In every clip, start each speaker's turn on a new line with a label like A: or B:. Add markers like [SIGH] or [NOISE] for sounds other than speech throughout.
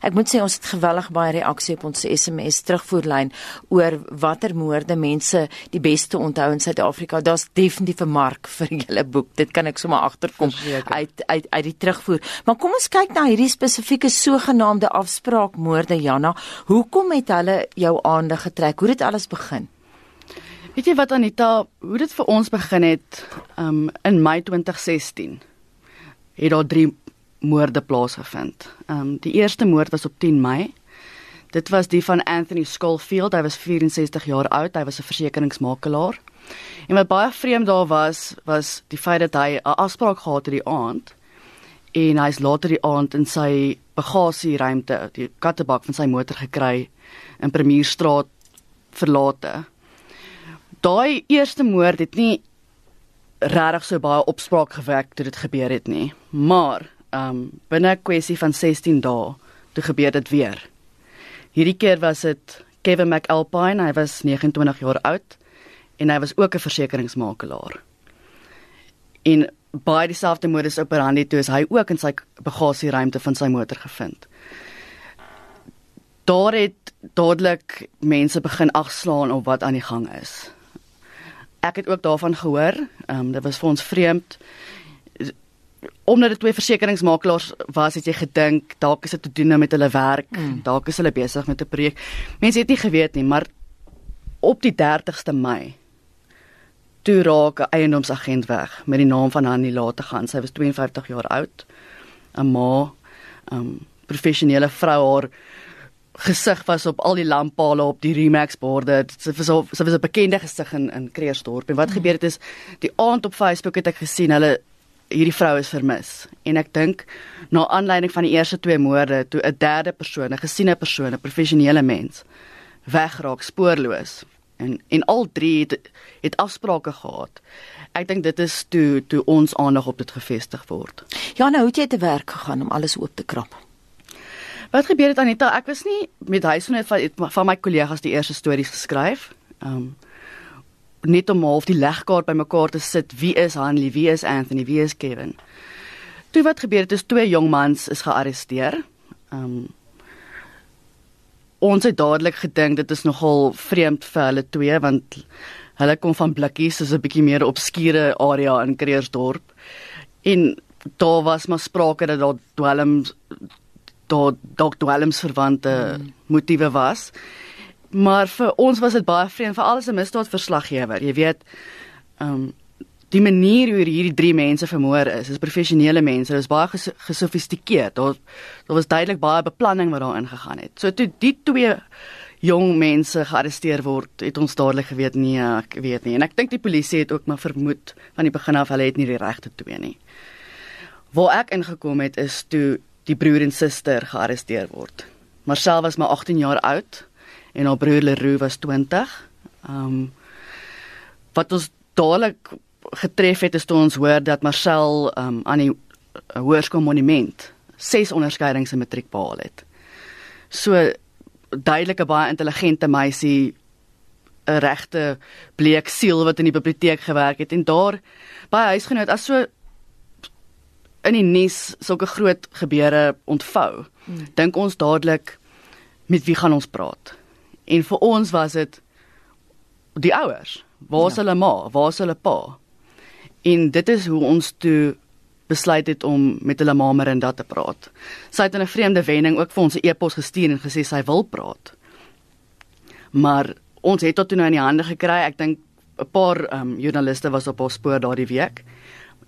A: Ek moet sê ons het geweldig baie reaksie op ons SMS terugvoerlyn oor watter moorde mense die beste onthou in Suid-Afrika. Daar's definitief 'n mark [LAUGHS] vir julle boek. Dit kan ek sommer agterkom uit uit uit die terugvoer. Maar kom ons kyk na hierdie spesifieke sogenaamde afspraakmoorde Janna. Hoekom het hulle jou aandag getrek? Hoe het dit alles begin?
B: Weet jy wat Anita, hoe dit vir ons begin het um in Mei 2016. Het daar drie moorde plaasgevind. Ehm um, die eerste moord was op 10 Mei. Dit was die van Anthony Schofield. Hy was 64 jaar oud. Hy was 'n versekeringsmakelaar. En wat baie vreemd daar was, was die feit dat hy 'n afspraak gehad het die aand en hy's later die aand in sy bagasieruimte, die kattebak van sy motor gekry in Premierstraat verlate. Daai eerste moord het nie regtig so baie opspraak gewek toe dit gebeur het nie, maar um binne 'n kwessie van 16 dae toe gebeur dit weer. Hierdie keer was dit Kevin McAlpine, hy was 29 jaar oud en hy was ook 'n versekeringsmakelaar. En baie dieselfde modus operandi toe is hy ook in sy bagasieruimte van sy motor gevind. Daar het dadelik mense begin agslaan op wat aan die gang is. Ek het ook daarvan gehoor. Ehm um, dit was vir ons vreemd omdat dit twee versekeringsmakelaars was, het jy gedink dalk is dit te doen met hulle werk, mm. dalk is hulle besig met 'n projek. Mense het nie geweet nie, maar op die 30ste Mei toe raak 'n eiendomsagent weg met die naam van Hanni Late gaan. Sy was 52 jaar oud. 'n Ma, 'n um, professionele vrou haar gesig was op al die lamppale op die Remax borde. Sy was sy was 'n bekende gesig in in Kreersdorp. En wat mm. gebeur het is die aand op Facebook het ek gesien hulle hierdie vrou is vermis en ek dink na aanleiding van die eerste twee moorde toe 'n derde persoon, 'n gesiene persoon, 'n professionele mens wegraak spoorloos en en al drie het, het afsprake gehad. Ek dink dit is toe toe ons aandag op dit gefestig word.
A: Ja, nou het jy te werk gegaan om alles oop te krap.
B: Wat gebeur het Anita? Ek was nie met huisgenoot van van my kollegas die eerste stories geskryf. Ehm um, net om half die legkaart bymekaar te sit. Wie is Hanley? Wie is Anthony? Wie is Kevin? Toe wat gebeur het is twee jong mans is gearresteer. Um ons het dadelik gedink dit is nogal vreemd vir hulle twee want hulle kom van blikkies, soos 'n bietjie meer obskure area in Kreersdorp. En daar was maar sprake dat daar dwelms daar dalk dwelms verwante mm. motiewe was maar vir ons was dit baie vreemd vir alles 'n misdaadverslaggewer. Jy weet, ehm um, die manier hoe hierdie drie mense vermoor is, is professionele mense. Dit is baie ges gesofistikeerd. Daar daar was duidelik baie beplanning wat daarin gegaan het. So toe die twee jong mense gearresteer word, het ons dadelik geweet nee, ek weet nie. En ek dink die polisie het ook maar vermoed van die begin af hulle het nie die regte twee nie. Waar ek ingekom het is toe die broer en suster gearresteer word. Marcel was maar 18 jaar oud en haar broer Leroux was 20. Ehm um, wat ons dadelik getref het is toe ons hoor dat Marcel ehm um, aan die uh, hoërskool monument ses onderskeidings in matriek behaal het. So duidelike baie intelligente meisie 'n regte bleek siel wat in die biblioteek gewerk het en daar by huisgenoot as so in die nuus sulke groot gebeure ontvou. Hmm. Dink ons dadelik met wie gaan ons praat? En vir ons was dit die ouers. Waar is ja. hulle ma? Waar is hulle pa? En dit is hoe ons toe besluit het om met hulle ma Marinda te praat. Sy het in 'n vreemde wending ook vir ons 'n e-pos gestuur en gesê sy wil praat. Maar ons het tot toe nou in die hande gekry. Ek dink 'n paar um, joernaliste was op haar spoor daardie week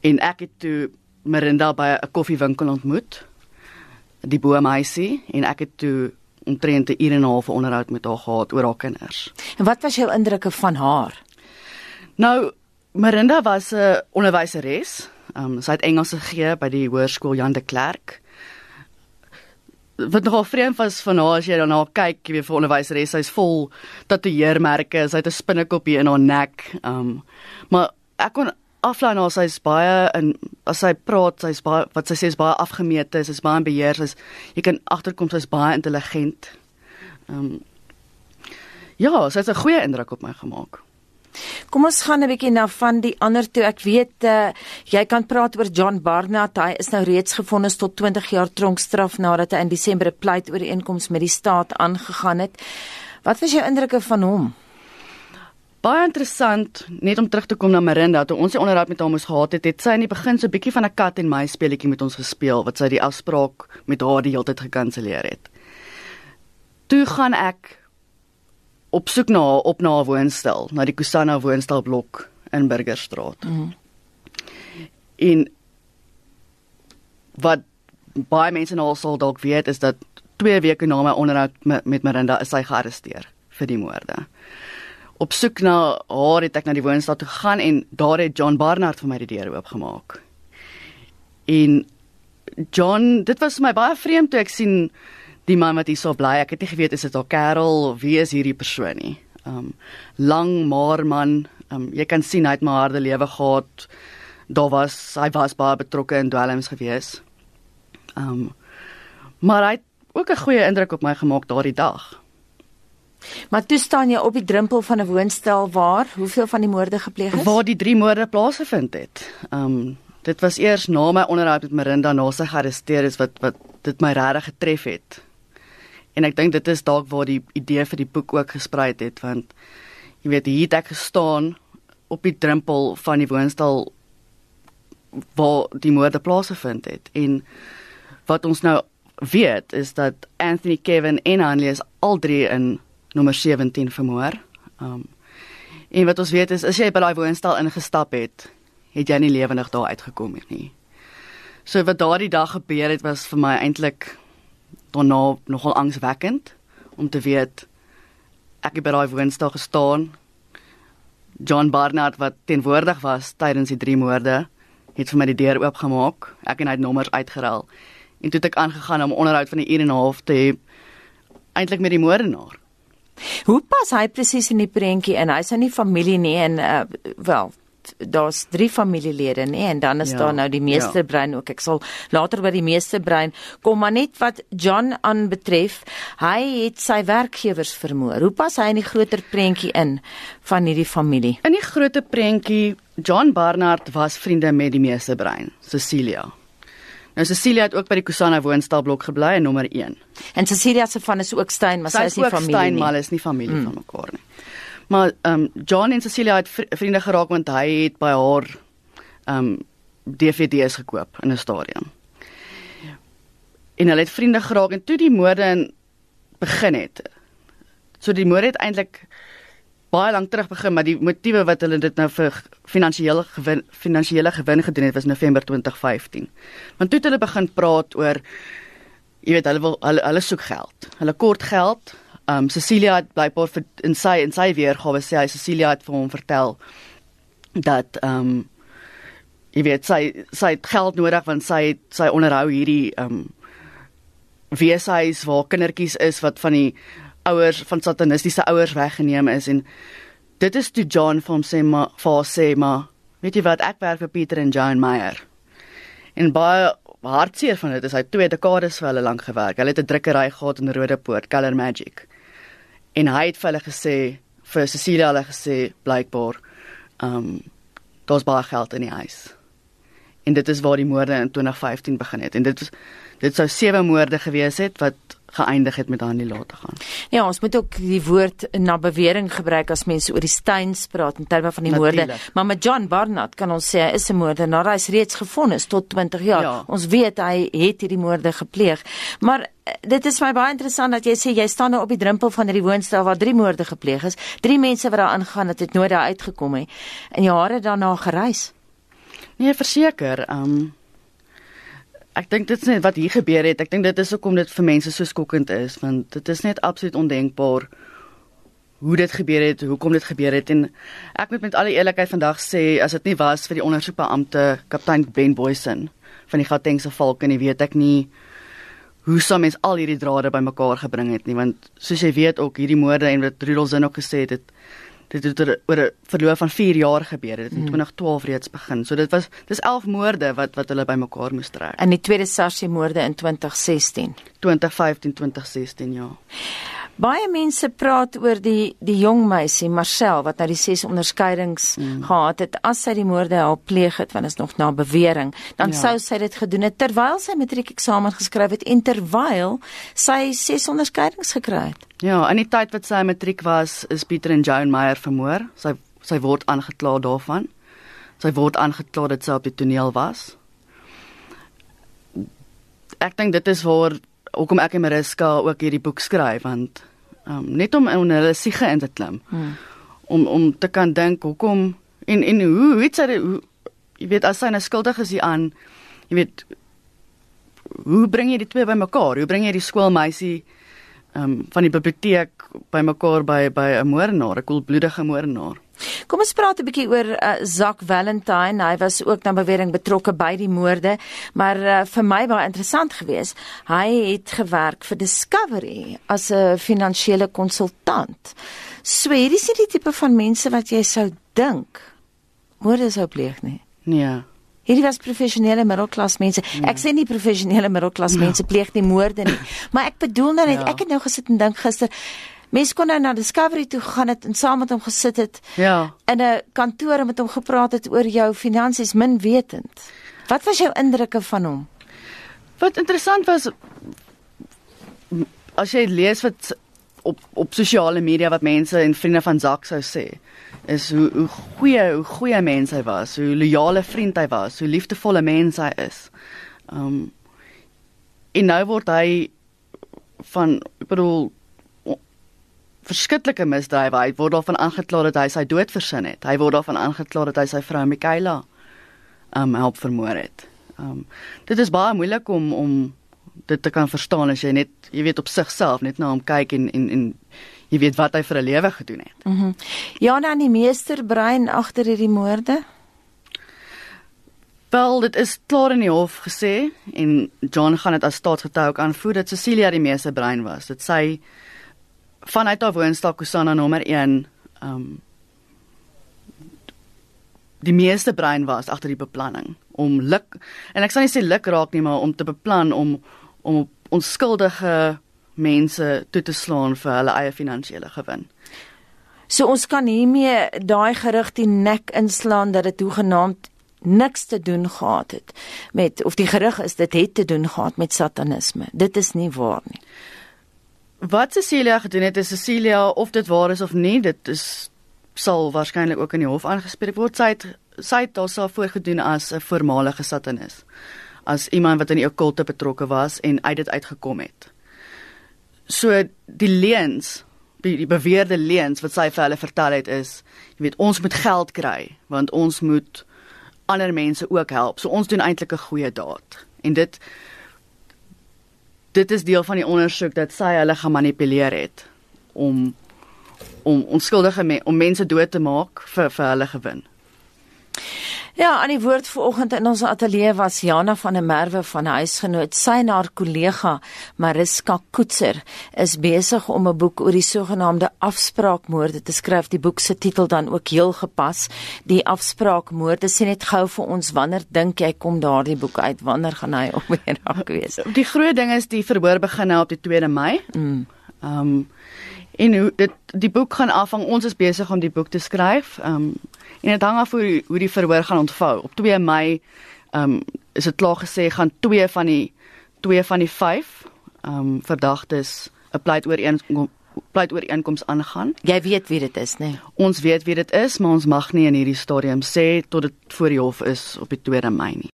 B: en ek het toe Marinda by 'n koffiewinkel ontmoet. Die boemeisie en ek het toe omtrent 'n uur en 'n half onderhoud met haar gehad oor haar kinders.
A: En wat was jou indrukke van haar?
B: Nou, Marinda was 'n onderwyseres. Um, sy het Engels gegee by die hoërskool Jan de Klerk. Wat nogal vreemd was van haar as jy daarna kyk, jy weet vir onderwyseres, sy's vol tatoeëermerke, sy het 'n spinnekop hier in haar nek. Um, maar ek kon aflaai na sy's baie in as sy praat, sy's baie wat sy sê is baie afgemete, sy's baie in beheer, sy's jy kan agterkom sy's baie intelligent. Ehm um, Ja, sy het 'n goeie indruk op my gemaak.
A: Kom ons gaan 'n bietjie na van die ander toe. Ek weet uh, jy kan praat oor John Barnard. Hy is nou reeds gefonnis tot 20 jaar tronkstraf nadat hy in Desember 'n pleit ooreenkoms met die staat aangegaan het. Wat was jou indrukke van hom?
B: Baie interessant, net om terug te kom na Marinda, toe ons die onderhoud met haar moes gehad het, het sy in die begin so 'n bietjie van 'n kat en my speletjie met ons gespeel wat sy die afspraak met haar die hele tyd gekanselleer het. Toe gaan ek op soek na haar op na haar woonstel, na die Kusana woonstel blok in Burgerstraat. Mm -hmm. En wat baie mense nou al sal dalk weet is dat 2 weke na my onderhoud met, met Marinda is sy gearresteer vir die moorde. Op soek na haar het ek na die woonstel toe gegaan en daar het John Barnard vir my die deur oopgemaak. En John, dit was vir my baie vreemd toe ek sien die man wat hier so bly. Ek het nie geweet is dit 'n kerel of wie is hierdie persoon nie. Um lang maar man, um jy kan sien hy het maar harde lewe gehad. Daar was hy was baie betrokke in dwelms gewees. Um maar hy het ook 'n goeie indruk op my gemaak daardie dag.
A: Maar toe staan jy op die drempel van 'n woonstel waar hoeveel van die moorde gepleeg is?
B: Waar die drie moorde plaasgevind het. Um dit was eers na my onderhoud met Marinda na sy gearresteer is wat wat dit my regtig getref het. En ek dink dit is dalk waar die idee vir die boek ook gesprei het want jy weet hier het ek gestaan op die drempel van die woonstel waar die moorde plaasgevind het en wat ons nou weet is dat Anthony Kevin en Anlie is al drie in nommer 17 vermoor. Um en wat ons weet is as jy by daai woonstel ingestap het, het jy nie lewendig daar uitgekom nie. So wat daardie dag gebeur het was vir my eintlik daarna nogal angswekkend om te weet ek het by daai woonstel gestaan. John Barnard wat teenwoordig was tydens die drie moorde het vir my die deur oopgemaak. Ek en hy het nommers uitgeruil. En toe het ek aangegaan om onderhoud van 'n uur en 'n half te hê eintlik met die moordenaar.
A: Hoe pas hy presies in die prentjie in? Hy's nou nie familie nie en uh, wel daar's drie familielede nê en dan is ja, daar nou die meesterbrein ja. ook. Ek sal later by die meesterbrein kom maar net wat John aanbetref. Hy het sy werkgewers vermoor. Hoe pas hy in die groter prentjie in van hierdie familie?
B: In die groter prentjie John Barnard was vriende met die meesterbrein, Cecilia. Nou Cecilia het ook by die Kusana woonstelblok gebly in nommer 1.
A: En Cecilia se van is ook Stein, maar sy, sy is nie familie
B: Stein,
A: nie.
B: Maar is nie familie mm. van mekaar nie. Maar ehm um, John en Cecilia het vriende geraak want hy het by haar ehm um, DVD's gekoop in 'n stadium. En hulle het vriende geraak en toe die moorde begin het. So die moorde het eintlik baie lank terug begin, maar die motiewe wat hulle dit nou vir finansiële gewin finansiële gewin gedoen het was November 2015. Want toe het hulle begin praat oor jy weet hulle wil hulle, hulle soek geld. Hulle kort geld um Cecilia het blykbaar vir in sy in sy weergawe sê hy Cecilia het vir hom vertel dat um jy weet sy sy het geld nodig want sy sy onderhou hierdie um weeshuis waar kindertjies is wat van die ouers van satanistiese ouers weggeneem is en dit is toe John vir hom sê maar vir sê maar weet jy wat ek werk vir Pieter en John Meyer en baie hartseer van dit is hy twee dekades vir hulle lank gewerk. Hulle het 'n drukkery gehad in Rodepoort, Color Magic en hy het vir hulle gesê vir Cecilia hulle gesê blykbaar ehm um, daar's baie geld in die huis. En dit is waar die moorde in 2015 begin het en dit was dit sou sewe moorde gewees het wat geëindig het met haar nie laat te gaan.
A: Ja, ons moet ook die woord na bewering gebruik as mense oor die Steins praat in terme van die Natuurlijk. moorde. Maar met John Barnard kan ons sê hy is 'n moordenaar. Hy is reeds gefonnis tot 20 jaar. Ja. Ons weet hy het hierdie moorde gepleeg. Maar eh, dit is my baie interessant dat jy sê jy staan nou op die drempel van hierdie woonstel waar drie moorde gepleeg is. Drie mense wat daar ingaan het, het nooit daar uitgekom nie. En jare daarna gereis.
B: Nee, verseker, ehm um ek dink dit is net wat hier gebeur het. Ek dink dit is hoekom dit vir mense so skokkend is want dit is net absoluut ondenkbaar hoe dit gebeur het, hoekom dit gebeur het en ek moet met alle eerlikheid vandag sê as dit nie was vir die ondersoekbeampte kaptein Ben Boysen van die Gautengse Valke nie weet ek nie hoe sou mens al hierdie drade bymekaar gebring het nie want soos jy weet ook hierdie moorde en wat Rudolf Zinn ook gesê het, het dit het oor 'n verloop van 4 jaar gebeur. Dit het in 2012 hmm. reeds begin. So dit was dis 11 moorde wat wat hulle bymekaar moes trek.
A: En die tweede Sarsie moorde in 2016.
B: 2015 2016 ja.
A: Baie mense praat oor die die jong meisie Marcel wat nou die ses onderskeidings mm. gehad het as sy die moorde help pleeg het want is nog na bewering dan ja. sou sy dit gedoen het terwyl sy matriek eksamen geskryf het en terwyl sy ses onderskeidings gekry het.
B: Ja, in die tyd wat sy matriek was, is Pieter en Joan Meyer vermoor. Sy sy word aangekla daarvan. Sy word aangekla dat sy op die toneel was. Ek dink dit is waar hoekom ek en Mariska ook hierdie boek skryf want um, net om in hulle siege in te klim. Hmm. Om om te kan dink hoekom en en hoe weet sy hoe jy weet as sy 'n skuldig is hier aan jy weet hoe bring jy die twee bymekaar? Hoe bring jy die skoolmeisie ehm um, van die biblioteek bymekaar by by 'n moordenaar, 'n koelbloedige moordenaar?
A: Kom ons praat 'n bietjie oor uh, Zak Valentine. Hy was ook na bewering betrokke by die moorde, maar uh, vir my baie interessant geweest. Hy het gewerk vir Discovery as 'n finansiële konsultant. So hierdie is nie die tipe van mense wat jy sou dink moorde sou pleeg nie.
B: Nee.
A: Hierdie was professionele middelklas mense. Ja. Ek sê nie professionele middelklas ja. mense pleeg nie moorde nie, [LAUGHS] maar ek bedoel nou net ja. ek het nou gesit en dink gister Mense kon nou na Discovery toe gaan het en saam met hom gesit het.
B: Ja.
A: In 'n kantoor en met hom gepraat het oor jou finansies min wetend. Wat was jou indrukke van hom?
B: Wat interessant was as jy lees wat op op sosiale media wat mense en vriende van Zak sou sê is hoe hoe goeie hoe goeie mens hy was, hoe loyale vriend hy was, hoe liefdevolle mens hy is. Um en nou word hy van ek bedoel verskriklike misdrywe. Hy word daarvan aangekla dat hy sy dood versin het. Hy word daarvan aangekla dat hy sy vrou Michaela um help vermoor het. Um dit is baie moeilik om om dit te kan verstaan as jy net jy weet op sigself net na hom kyk en en en jy weet wat hy vir 'n lewe gedoen het.
A: Mhm. Mm ja, dan die meesterbrein agter hierdie moorde.
B: Wel, dit is klaar in die hof gesê en John gaan dit as staatsgetuie ook aanvoer dat Cecilia die meesterbrein was. Dit sy vanuit haar woonstel Kusana nommer 1 um die meeste brein was agter die beplanning om luk en ek sal nie sê luk raak nie maar om te beplan om om onskuldige mense toe te slaan vir hulle eie finansiële gewin.
A: So ons kan hiermee daai gerig die nek inslaan dat dit hoegenaamd niks te doen gehad het met of die gerig is dit het te doen gehad met satanisme. Dit is nie waar nie.
B: Wat Cecilia gedoen het, is Cecilia of dit waar is of nie, dit is sal waarskynlik ook in die hof aangespreek word. Sy het sy het daarself voorgedoen as 'n voormalige satanis. As iemand wat in die okkulte betrokke was en uit dit uitgekom het. So die leuns, die, beweerde leuns wat sy vir hulle vertel het is, jy weet, ons moet geld kry want ons moet ander mense ook help. So ons doen eintlik 'n goeie daad. En dit dit is deel van die ondersoek dat sy hulle gemanipuleer het om om onskuldige me om mense dood te maak vir vir hulle gewin.
A: Ja, aan die woord vanoggend in ons ateljee was Jana van der Merwe van huisgenoot. Sy en haar kollega Mariska Koetser is besig om 'n boek oor die sogenaamde afspraakmoorde te skryf. Die boek se titel dan ook heel gepas, Die afspraakmoorde. Sien net gou vir ons wanneer dink jy kom daardie boek uit? Wanneer gaan hy op weer raak wees?
B: Die groot ding is die verhoor begin nou op die 2de Mei. Mm. Ehm um, en hoe dit die boek gaan afhang. Ons is besig om die boek te skryf. Ehm um, en dit hang af hoe hoe die verhoor gaan ontvou. Op 2 Mei ehm um, is dit klaar gesê gaan 2 van die 2 van die 5 ehm um, verdagtes 'n pleit oor een pleit oor inkomste aangaan.
A: Jy weet wie dit is, né? Nee?
B: Ons weet wie dit is, maar ons mag nie in hierdie stadium sê tot dit voor die hof is op die 2 Mei nie.